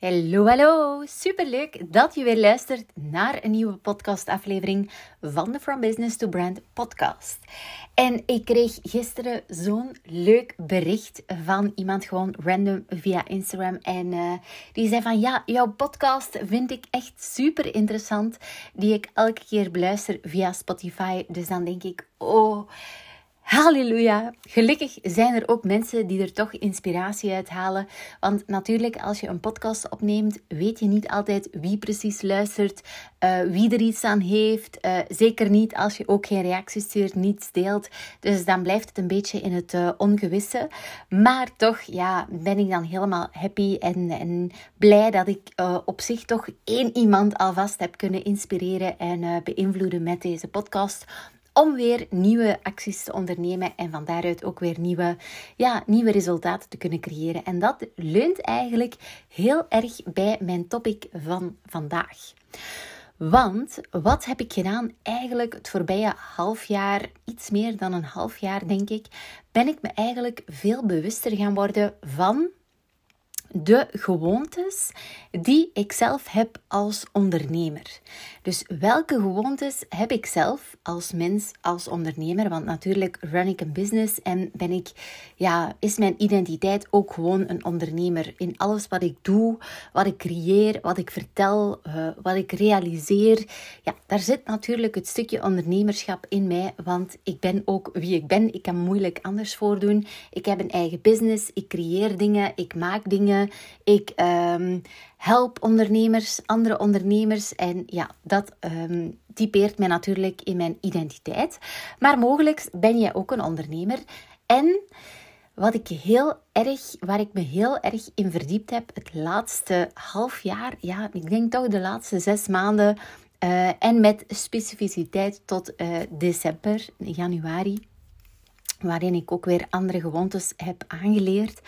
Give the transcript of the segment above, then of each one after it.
Hallo, hallo. Superleuk dat je weer luistert naar een nieuwe podcastaflevering van de From Business to Brand podcast. En ik kreeg gisteren zo'n leuk bericht van iemand gewoon random via Instagram. En uh, die zei van ja, jouw podcast vind ik echt super interessant. Die ik elke keer beluister via Spotify. Dus dan denk ik, oh Halleluja. Gelukkig zijn er ook mensen die er toch inspiratie uit halen. Want natuurlijk, als je een podcast opneemt, weet je niet altijd wie precies luistert, uh, wie er iets aan heeft. Uh, zeker niet als je ook geen reacties stuurt, niets deelt. Dus dan blijft het een beetje in het uh, ongewisse. Maar toch, ja, ben ik dan helemaal happy en, en blij dat ik op zich toch één iemand alvast heb kunnen inspireren en beïnvloeden met deze podcast om weer nieuwe acties te ondernemen en van daaruit ook weer nieuwe, ja, nieuwe resultaten te kunnen creëren. En dat leunt eigenlijk heel erg bij mijn topic van vandaag. Want wat heb ik gedaan? Eigenlijk het voorbije half jaar, iets meer dan een half jaar denk ik, ben ik me eigenlijk veel bewuster gaan worden van de gewoontes die ik zelf heb als ondernemer. Dus welke gewoontes heb ik zelf als mens, als ondernemer? Want natuurlijk run ik een business en ben ik, ja, is mijn identiteit ook gewoon een ondernemer. In alles wat ik doe, wat ik creëer, wat ik vertel, uh, wat ik realiseer. Ja, daar zit natuurlijk het stukje ondernemerschap in mij, want ik ben ook wie ik ben. Ik kan moeilijk anders voordoen. Ik heb een eigen business, ik creëer dingen, ik maak dingen, ik um, help ondernemers, andere ondernemers. En ja, dat um, typeert mij natuurlijk in mijn identiteit. Maar mogelijk ben jij ook een ondernemer. En wat ik heel erg, waar ik me heel erg in verdiept heb het laatste half jaar, ja, ik denk toch de laatste zes maanden. Uh, en met specificiteit tot uh, december, januari waarin ik ook weer andere gewoontes heb aangeleerd.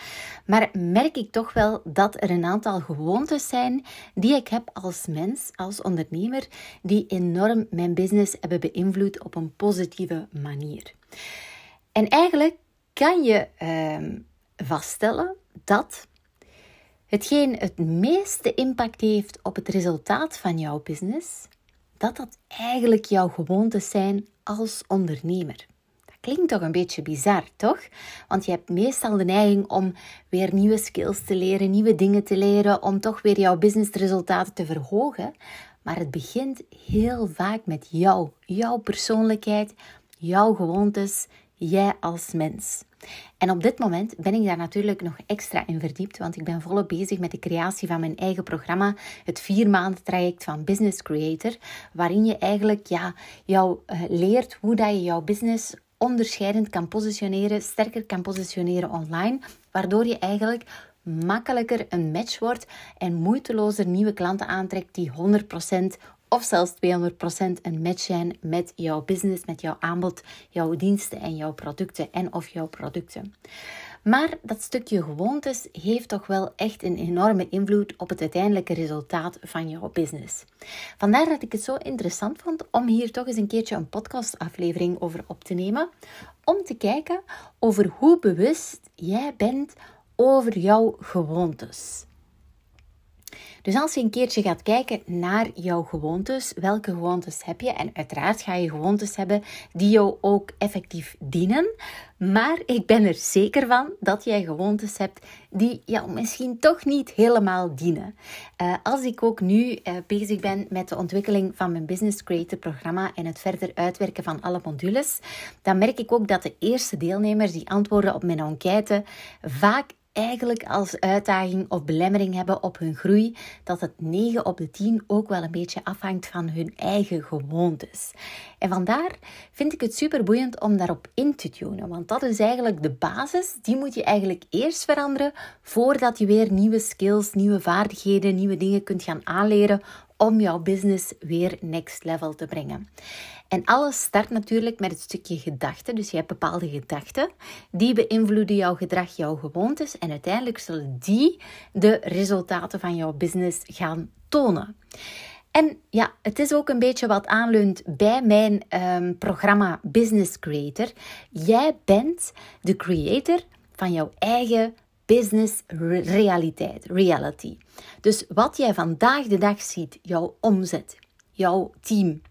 Maar merk ik toch wel dat er een aantal gewoontes zijn die ik heb als mens, als ondernemer, die enorm mijn business hebben beïnvloed op een positieve manier. En eigenlijk kan je uh, vaststellen dat hetgeen het meeste impact heeft op het resultaat van jouw business, dat dat eigenlijk jouw gewoontes zijn als ondernemer. Klinkt toch een beetje bizar, toch? Want je hebt meestal de neiging om weer nieuwe skills te leren, nieuwe dingen te leren, om toch weer jouw businessresultaten te verhogen. Maar het begint heel vaak met jou, jouw persoonlijkheid, jouw gewoontes, jij als mens. En op dit moment ben ik daar natuurlijk nog extra in verdiept, want ik ben volop bezig met de creatie van mijn eigen programma, het vier maanden traject van Business Creator, waarin je eigenlijk ja, jou uh, leert hoe dat je jouw business onderscheidend kan positioneren, sterker kan positioneren online, waardoor je eigenlijk makkelijker een match wordt en moeitelozer nieuwe klanten aantrekt die 100% of zelfs 200% een match zijn met jouw business, met jouw aanbod, jouw diensten en jouw producten en of jouw producten. Maar dat stukje gewoontes heeft toch wel echt een enorme invloed op het uiteindelijke resultaat van jouw business. Vandaar dat ik het zo interessant vond om hier toch eens een keertje een podcastaflevering over op te nemen. Om te kijken over hoe bewust jij bent over jouw gewoontes. Dus als je een keertje gaat kijken naar jouw gewoontes, welke gewoontes heb je? En uiteraard ga je gewoontes hebben die jou ook effectief dienen. Maar ik ben er zeker van dat jij gewoontes hebt die jou misschien toch niet helemaal dienen. Uh, als ik ook nu uh, bezig ben met de ontwikkeling van mijn Business Creator programma en het verder uitwerken van alle modules, dan merk ik ook dat de eerste deelnemers die antwoorden op mijn enquête vaak eigenlijk als uitdaging of belemmering hebben op hun groei, dat het 9 op de 10 ook wel een beetje afhangt van hun eigen gewoontes. En vandaar vind ik het super boeiend om daarop in te tunen, want dat is eigenlijk de basis. Die moet je eigenlijk eerst veranderen voordat je weer nieuwe skills, nieuwe vaardigheden, nieuwe dingen kunt gaan aanleren om jouw business weer next level te brengen. En alles start natuurlijk met het stukje gedachten. Dus je hebt bepaalde gedachten, die beïnvloeden jouw gedrag, jouw gewoontes. En uiteindelijk zullen die de resultaten van jouw business gaan tonen. En ja, het is ook een beetje wat aanleunt bij mijn um, programma Business Creator. Jij bent de creator van jouw eigen business realiteit, reality. Dus wat jij vandaag de dag ziet, jouw omzet, jouw team,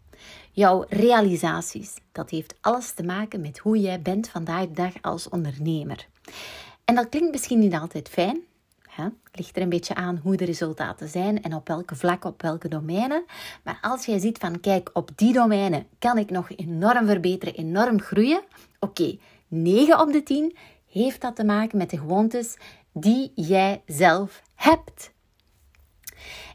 jouw realisaties, dat heeft alles te maken met hoe jij bent vandaag de dag als ondernemer. En dat klinkt misschien niet altijd fijn. Hè? Ligt er een beetje aan hoe de resultaten zijn en op welke vlak, op welke domeinen. Maar als jij ziet van, kijk, op die domeinen kan ik nog enorm verbeteren, enorm groeien. Oké, 9 op de 10 heeft dat te maken met de gewoontes die jij zelf hebt.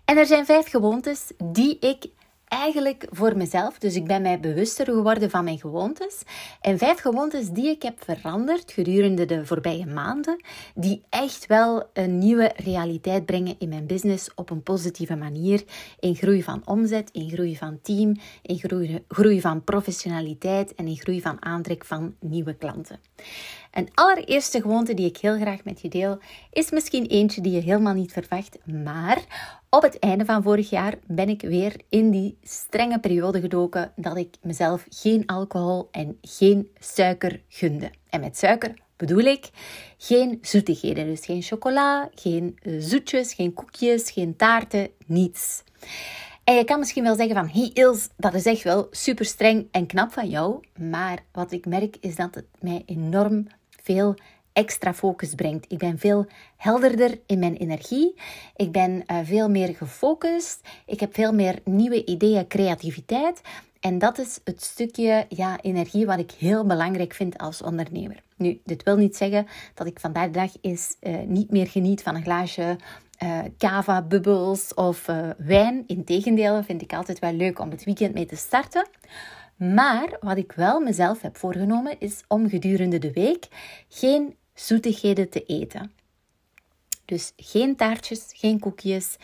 En er zijn vijf gewoontes die ik eigenlijk voor mezelf. Dus ik ben mij bewuster geworden van mijn gewoontes. En vijf gewoontes die ik heb veranderd gedurende de voorbije maanden, die echt wel een nieuwe realiteit brengen in mijn business op een positieve manier. In groei van omzet, in groei van team, in groei, groei van professionaliteit en in groei van aantrek van nieuwe klanten. Een allereerste gewoonte die ik heel graag met je deel, is misschien eentje die je helemaal niet verwacht, maar op het einde van vorig jaar ben ik weer in die strenge periode gedoken dat ik mezelf geen alcohol en geen suiker gunde. En met suiker bedoel ik geen zoetigheden, dus geen chocola, geen zoetjes, geen koekjes, geen taarten, niets. En je kan misschien wel zeggen van, hey Ils, dat is echt wel super streng en knap van jou. Maar wat ik merk is dat het mij enorm veel extra focus brengt. Ik ben veel helderder in mijn energie. Ik ben uh, veel meer gefocust. Ik heb veel meer nieuwe ideeën, creativiteit. En dat is het stukje ja, energie wat ik heel belangrijk vind als ondernemer. Nu, dit wil niet zeggen dat ik vandaag de dag uh, niet meer geniet van een glaasje cava, bubbels of wijn. Integendeel vind ik altijd wel leuk om het weekend mee te starten. Maar wat ik wel mezelf heb voorgenomen is om gedurende de week geen zoetigheden te eten. Dus geen taartjes, geen koekjes,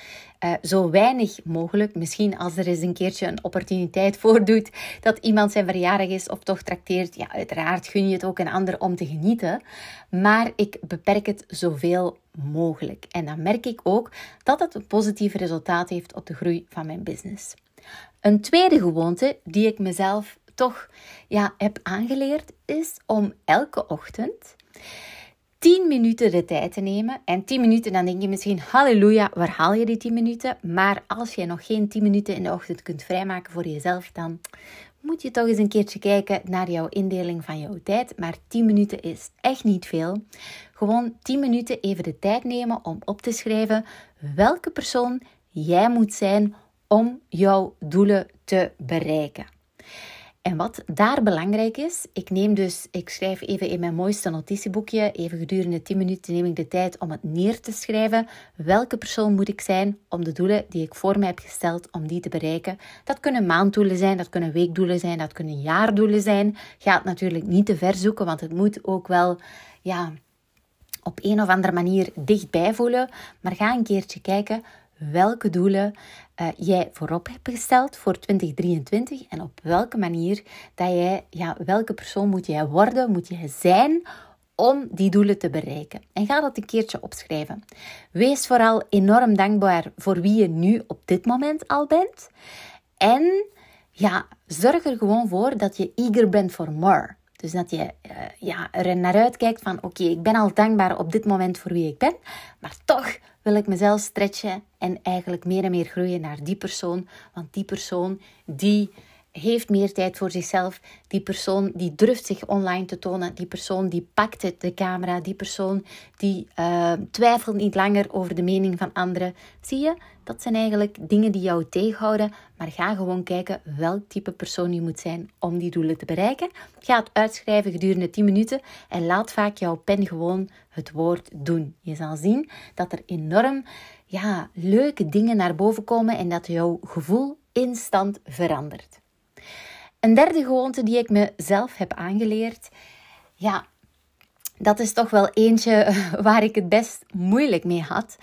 uh, zo weinig mogelijk. Misschien als er eens een keertje een opportuniteit voordoet dat iemand zijn verjaardag is of toch trakteert. Ja, uiteraard gun je het ook een ander om te genieten. Maar ik beperk het zoveel mogelijk. En dan merk ik ook dat het een positief resultaat heeft op de groei van mijn business. Een tweede gewoonte die ik mezelf toch ja, heb aangeleerd is om elke ochtend 10 minuten de tijd te nemen. En 10 minuten, dan denk je misschien, halleluja, waar haal je die 10 minuten? Maar als je nog geen 10 minuten in de ochtend kunt vrijmaken voor jezelf, dan moet je toch eens een keertje kijken naar jouw indeling van jouw tijd. Maar 10 minuten is echt niet veel. Gewoon 10 minuten even de tijd nemen om op te schrijven welke persoon jij moet zijn om jouw doelen te bereiken. En wat daar belangrijk is, ik neem dus, ik schrijf even in mijn mooiste notitieboekje, even gedurende 10 minuten neem ik de tijd om het neer te schrijven. Welke persoon moet ik zijn om de doelen die ik voor mij heb gesteld, om die te bereiken? Dat kunnen maanddoelen zijn, dat kunnen weekdoelen zijn, dat kunnen jaardoelen zijn. Ga het natuurlijk niet te ver zoeken, want het moet ook wel, ja, op een of andere manier dichtbij voelen. Maar ga een keertje kijken welke doelen uh, jij voorop hebt gesteld voor 2023 en op welke manier dat jij, ja, welke persoon moet jij worden, moet jij zijn om die doelen te bereiken. En ga dat een keertje opschrijven. Wees vooral enorm dankbaar voor wie je nu op dit moment al bent. En ja, zorg er gewoon voor dat je eager bent for more. Dus dat je uh, ja, er naar uitkijkt van oké, ik ben al dankbaar op dit moment voor wie ik ben, maar toch wil ik mezelf stretchen en eigenlijk meer en meer groeien naar die persoon. Want die persoon die heeft meer tijd voor zichzelf. Die persoon die durft zich online te tonen. Die persoon die pakt het, de camera. Die persoon die uh, twijfelt niet langer over de mening van anderen. Zie je, dat zijn eigenlijk dingen die jou tegenhouden. Maar ga gewoon kijken welk type persoon je moet zijn om die doelen te bereiken. Ga het uitschrijven gedurende 10 minuten en laat vaak jouw pen gewoon het woord doen. Je zal zien dat er enorm ja, leuke dingen naar boven komen en dat jouw gevoel instant verandert. Een derde gewoonte die ik mezelf heb aangeleerd, ja, dat is toch wel eentje waar ik het best moeilijk mee had.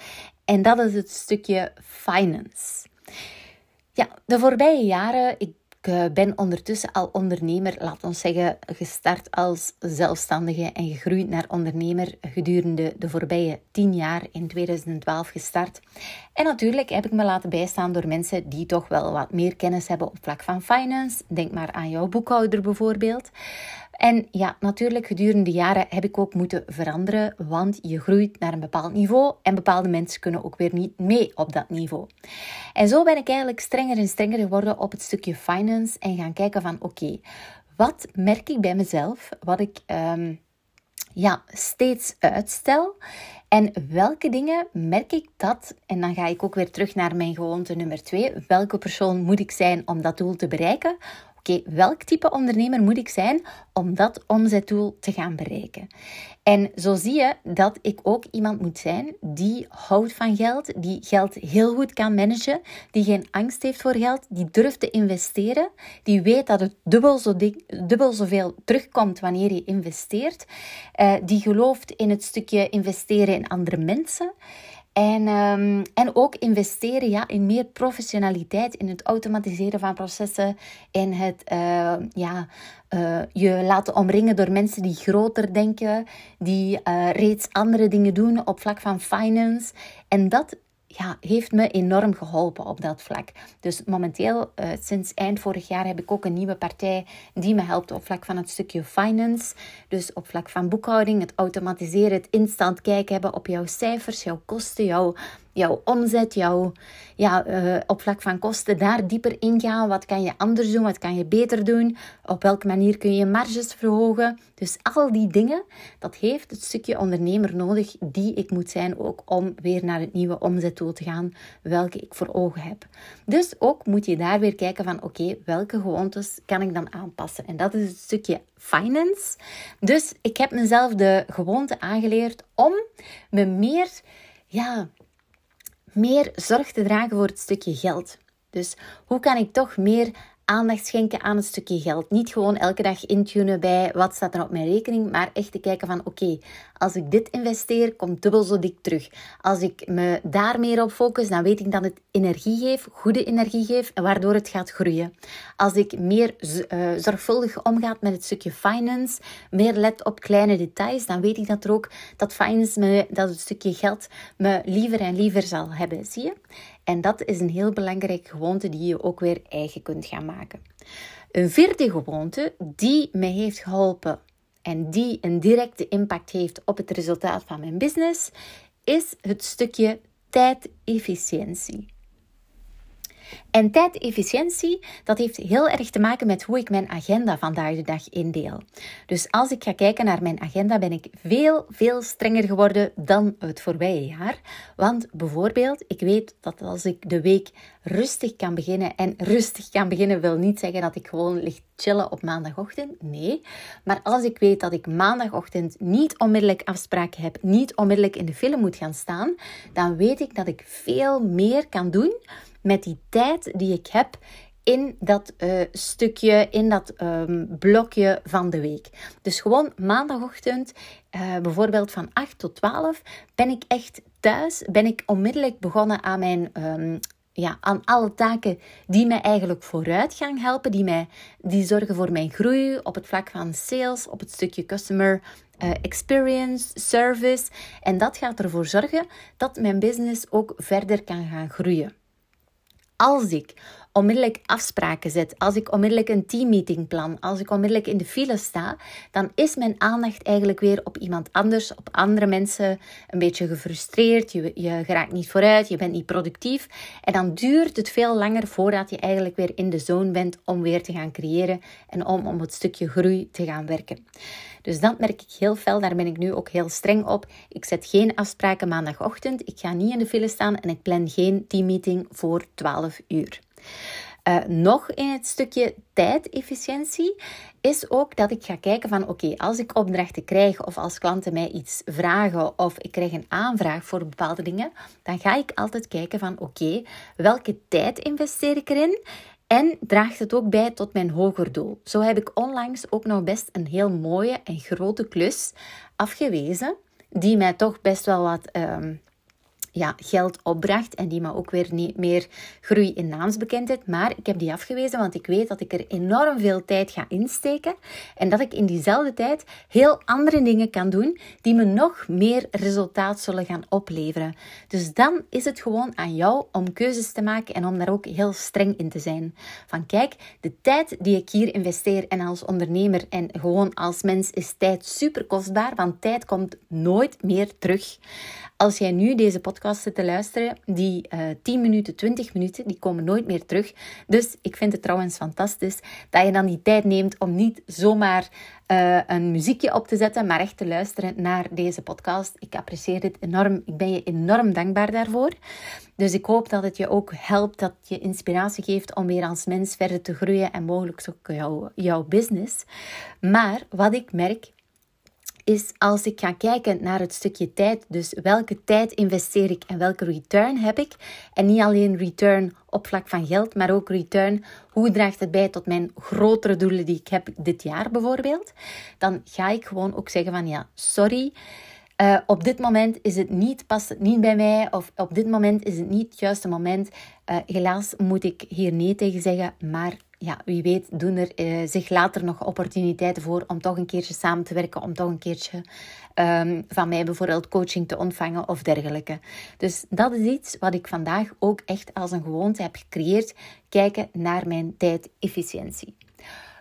En dat is het stukje finance. Ja, de voorbije jaren, ik eh, ben ondertussen al ondernemer, laat ons zeggen, gestart als zelfstandige en gegroeid naar ondernemer gedurende de voorbije tien jaar in 2012 gestart. En natuurlijk heb ik me laten bijstaan door mensen die toch wel wat meer kennis hebben op vlak van finance. Denk maar aan jouw boekhouder bijvoorbeeld. En ja, natuurlijk, gedurende de jaren heb ik ook moeten veranderen, want je groeit naar een bepaald niveau en bepaalde mensen kunnen ook weer niet mee op dat niveau. En zo ben ik eigenlijk strenger en strenger geworden op het stukje finance en gaan kijken van oké, wat merk ik bij mezelf, wat ik ehm, ja, steeds uitstel en welke dingen merk ik dat, en dan ga ik ook weer terug naar mijn gewoonte nummer twee, welke persoon moet ik zijn om dat doel te bereiken? Welk type ondernemer moet ik zijn om dat omzetdoel te gaan bereiken? En zo zie je dat ik ook iemand moet zijn die houdt van geld, die geld heel goed kan managen, die geen angst heeft voor geld, die durft te investeren, die weet dat het dubbel, zo dik, dubbel zoveel terugkomt wanneer je investeert, uh, die gelooft in het stukje investeren in andere mensen. En, um, en ook investeren ja, in meer professionaliteit, in het automatiseren van processen, in het uh, ja, uh, je laten omringen door mensen die groter denken, die uh, reeds andere dingen doen op vlak van finance. En dat ja, heeft me enorm geholpen op dat vlak. Dus momenteel, uh, sinds eind vorig jaar, heb ik ook een nieuwe partij die me helpt op vlak van het stukje finance. Dus op vlak van boekhouding, het automatiseren, het instant kijken hebben op jouw cijfers, jouw kosten, jouw jouw omzet, jouw ja, uh, op vlak van kosten, daar dieper ingaan. Wat kan je anders doen? Wat kan je beter doen? Op welke manier kun je marges verhogen? Dus al die dingen, dat heeft het stukje ondernemer nodig die ik moet zijn ook om weer naar het nieuwe omzetdoel te gaan, welke ik voor ogen heb. Dus ook moet je daar weer kijken van oké, welke gewoontes kan ik dan aanpassen? En dat is het stukje finance. Dus ik heb mezelf de gewoonte aangeleerd om me meer ja, meer zorg te dragen voor het stukje geld. Dus hoe kan ik toch meer aandacht schenken aan het stukje geld. Niet gewoon elke dag intunen bij wat staat er op mijn rekening, maar echt te kijken van oké, als ik dit investeer, komt dubbel zo dik terug. Als ik me daar meer op focus, dan weet ik dat het energie geeft, goede energie geeft, waardoor het gaat groeien. Als ik meer uh, zorgvuldig omgaat met het stukje finance, meer let op kleine details, dan weet ik dat er ook dat finance dat het stukje geld me liever en liever zal hebben. Zie je? En dat is een heel belangrijke gewoonte die je ook weer eigen kunt gaan maken. Een vierde gewoonte die mij heeft geholpen en die een directe impact heeft op het resultaat van mijn business, is het stukje tijdefficiëntie. En tijdefficiëntie, dat heeft heel erg te maken met hoe ik mijn agenda vandaag de dag indeel. Dus als ik ga kijken naar mijn agenda, ben ik veel, veel strenger geworden dan het voorbije jaar. Want bijvoorbeeld, ik weet dat als ik de week rustig kan beginnen, en rustig kan beginnen wil niet zeggen dat ik gewoon lig chillen op maandagochtend. Nee. Maar als ik weet dat ik maandagochtend niet onmiddellijk afspraken heb, niet onmiddellijk in de film moet gaan staan, dan weet ik dat ik veel meer kan doen met die tijd die ik heb in dat uh, stukje, in dat um, blokje van de week. Dus gewoon maandagochtend, uh, bijvoorbeeld van 8 tot 12, ben ik echt thuis. Ben ik onmiddellijk begonnen aan mijn. Um, ja, aan alle taken die mij eigenlijk vooruit gaan helpen, die, mij, die zorgen voor mijn groei op het vlak van sales, op het stukje customer uh, experience, service. En dat gaat ervoor zorgen dat mijn business ook verder kan gaan groeien. Als ik onmiddellijk afspraken zet, als ik onmiddellijk een teammeeting plan, als ik onmiddellijk in de file sta, dan is mijn aandacht eigenlijk weer op iemand anders, op andere mensen, een beetje gefrustreerd. Je, je geraakt niet vooruit, je bent niet productief. En dan duurt het veel langer voordat je eigenlijk weer in de zone bent om weer te gaan creëren en om, om het stukje groei te gaan werken. Dus dat merk ik heel fel. Daar ben ik nu ook heel streng op. Ik zet geen afspraken maandagochtend. Ik ga niet in de file staan en ik plan geen teammeeting voor 12 uur. Uh, nog in het stukje tijdefficiëntie is ook dat ik ga kijken van oké, als ik opdrachten krijg of als klanten mij iets vragen of ik krijg een aanvraag voor bepaalde dingen, dan ga ik altijd kijken van oké, welke tijd investeer ik erin en draagt het ook bij tot mijn hoger doel. Zo heb ik onlangs ook nog best een heel mooie en grote klus afgewezen, die mij toch best wel wat ehm, ja, geld opbracht en die me ook weer niet meer groei in naamsbekendheid. Maar ik heb die afgewezen, want ik weet dat ik er enorm veel tijd ga insteken en dat ik in diezelfde tijd heel andere dingen kan doen die me nog meer resultaat zullen gaan opleveren. Dus dan is het gewoon aan jou om keuzes te maken en om daar ook heel streng in te zijn. Van kijk, de tijd die ik hier investeer en als ondernemer en gewoon als mens is tijd super kostbaar, want tijd komt nooit meer terug. Als jij nu deze podcast te luisteren, die uh, eh, 10 minuten, 20 minuten, die komen nooit meer terug. Dus ik vind het trouwens fantastisch dat je dan die tijd neemt om niet zomaar uh, een muziekje op te zetten, maar echt te luisteren naar deze podcast. Ik apprecieer dit enorm. Ik ben je enorm dankbaar daarvoor. Dus ik hoop dat het je ook helpt, dat je inspiratie geeft om weer als mens verder te groeien en mogelijk ook jouw, jouw business. Maar wat ik merk is als ik ga kijken naar het stukje tijd, dus welke tijd investeer ik en welke return heb ik. En niet alleen return op vlak van geld, maar ook return, hoe draagt het bij tot mijn grotere doelen die ik heb dit jaar bijvoorbeeld. Dan ga ik gewoon ook zeggen van ja, sorry. Uh, op dit moment is het niet, past het niet bij mij, of op dit moment is het niet het juiste moment. Uh, helaas moet ik hier nee tegen zeggen, maar ja, wie weet doen er uh, zich later nog opportuniteiten voor om toch een keertje samen te werken, om toch een keertje um, van mij bijvoorbeeld coaching te ontvangen of dergelijke. Dus dat is iets wat ik vandaag ook echt als een gewoonte heb gecreëerd, kijken naar mijn tijdefficiëntie.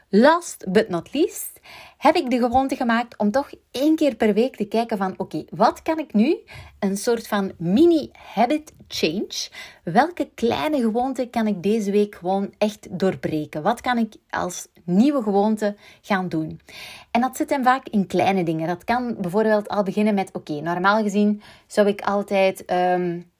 Last but not least heb ik de gewoonte gemaakt om toch één keer per week te kijken van oké, wat kan ik nu? Een soort van mini habit change. Welke kleine gewoonte kan ik deze week gewoon echt doorbreken? Wat kan ik als nieuwe gewoonte gaan doen? En dat zit hem vaak in kleine dingen. Dat kan bijvoorbeeld al beginnen met oké, normaal gezien zou ik altijd... Um,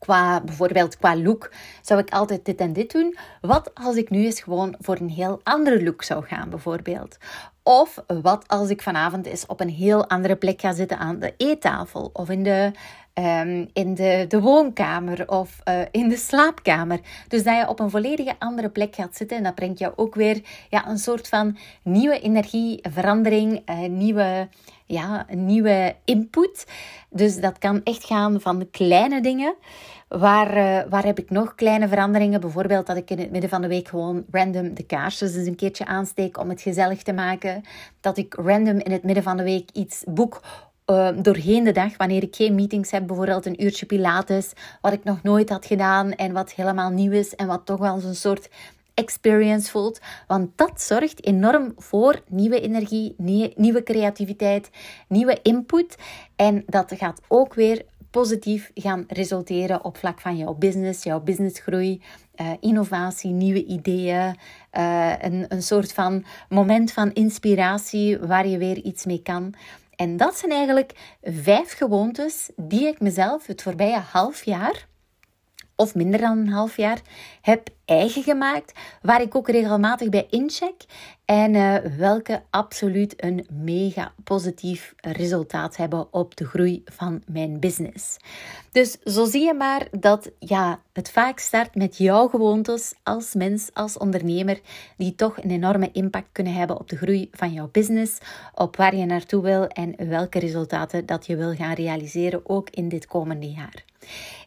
qua bijvoorbeeld qua look zou ik altijd dit en dit doen. Wat als ik nu eens gewoon voor een heel andere look zou gaan bijvoorbeeld? Of wat als ik vanavond eens op een heel andere plek ga zitten aan de eettafel of in de, um, in de, de woonkamer of uh, in de slaapkamer. Dus dat je op een volledige andere plek gaat zitten en dat brengt jou ook weer ja, een soort van nieuwe energie, verandering, uh, nieuwe, ja, nieuwe input. Dus dat kan echt gaan van kleine dingen. Waar, uh, waar heb ik nog kleine veranderingen? Bijvoorbeeld dat ik in het midden van de week gewoon random de kaarsjes eens een keertje aansteek om het gezellig te maken. Dat ik random in het midden van de week iets boek uh, doorheen de dag, wanneer ik geen meetings heb, bijvoorbeeld een uurtje Pilates, wat ik nog nooit had gedaan en wat helemaal nieuw is en wat toch wel een soort experience voelt. Want dat zorgt enorm voor nieuwe energie, nieuwe creativiteit, nieuwe input. En dat gaat ook weer positief gaan resulteren op vlak van jouw business, jouw businessgroei, uh, innovatie, nieuwe ideeën, uh, een, een soort van moment van inspiratie waar je weer iets mee kan. En dat zijn eigenlijk vijf gewoontes die ik mezelf het voorbije half jaar of minder dan een half jaar heb eigen gemaakt, waar ik ook regelmatig bij incheck en uh, welke absoluut een mega positief resultaat hebben op de groei van mijn business. Dus zo zie je maar dat ja, het vaak start met jouw gewoontes als mens, als ondernemer, die toch een enorme impact kunnen hebben op de groei van jouw business, op waar je naartoe wil en welke resultaten dat je wil gaan realiseren ook in dit komende jaar.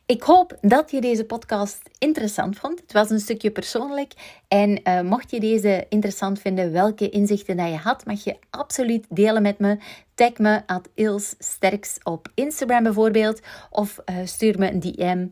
Ik hoop dat je deze podcast interessant vond. Het was een stukje persoonlijk. En uh, mocht je deze interessant vinden, welke inzichten dat je had, mag je absoluut delen met me. Tag me at op Instagram bijvoorbeeld. Of uh, stuur me een DM.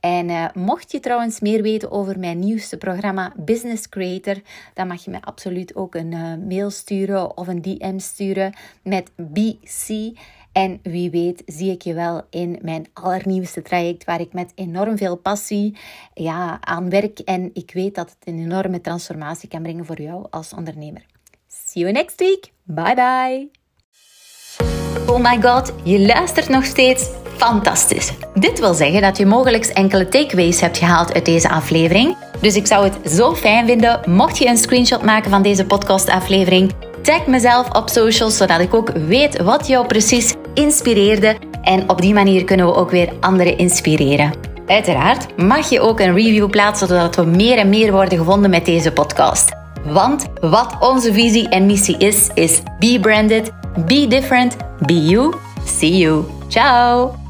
En uh, mocht je trouwens meer weten over mijn nieuwste programma Business Creator, dan mag je me absoluut ook een mail sturen of een DM sturen met BC. En wie weet zie ik je wel in mijn allernieuwste traject waar ik met enorm veel passie ja, aan werk. En ik weet dat het een enorme transformatie kan brengen voor jou als ondernemer. See you next week. Bye bye. Oh my god, je luistert nog steeds. Fantastisch. Dit wil zeggen dat je mogelijk enkele takeaways hebt gehaald uit deze aflevering. Dus ik zou het zo fijn vinden mocht je een screenshot maken van deze podcastaflevering Tag mezelf op socials, zodat ik ook weet wat jou precies inspireerde. En op die manier kunnen we ook weer anderen inspireren. Uiteraard mag je ook een review plaatsen, zodat we meer en meer worden gevonden met deze podcast. Want wat onze visie en missie is, is be branded, be different, be you. See you. Ciao!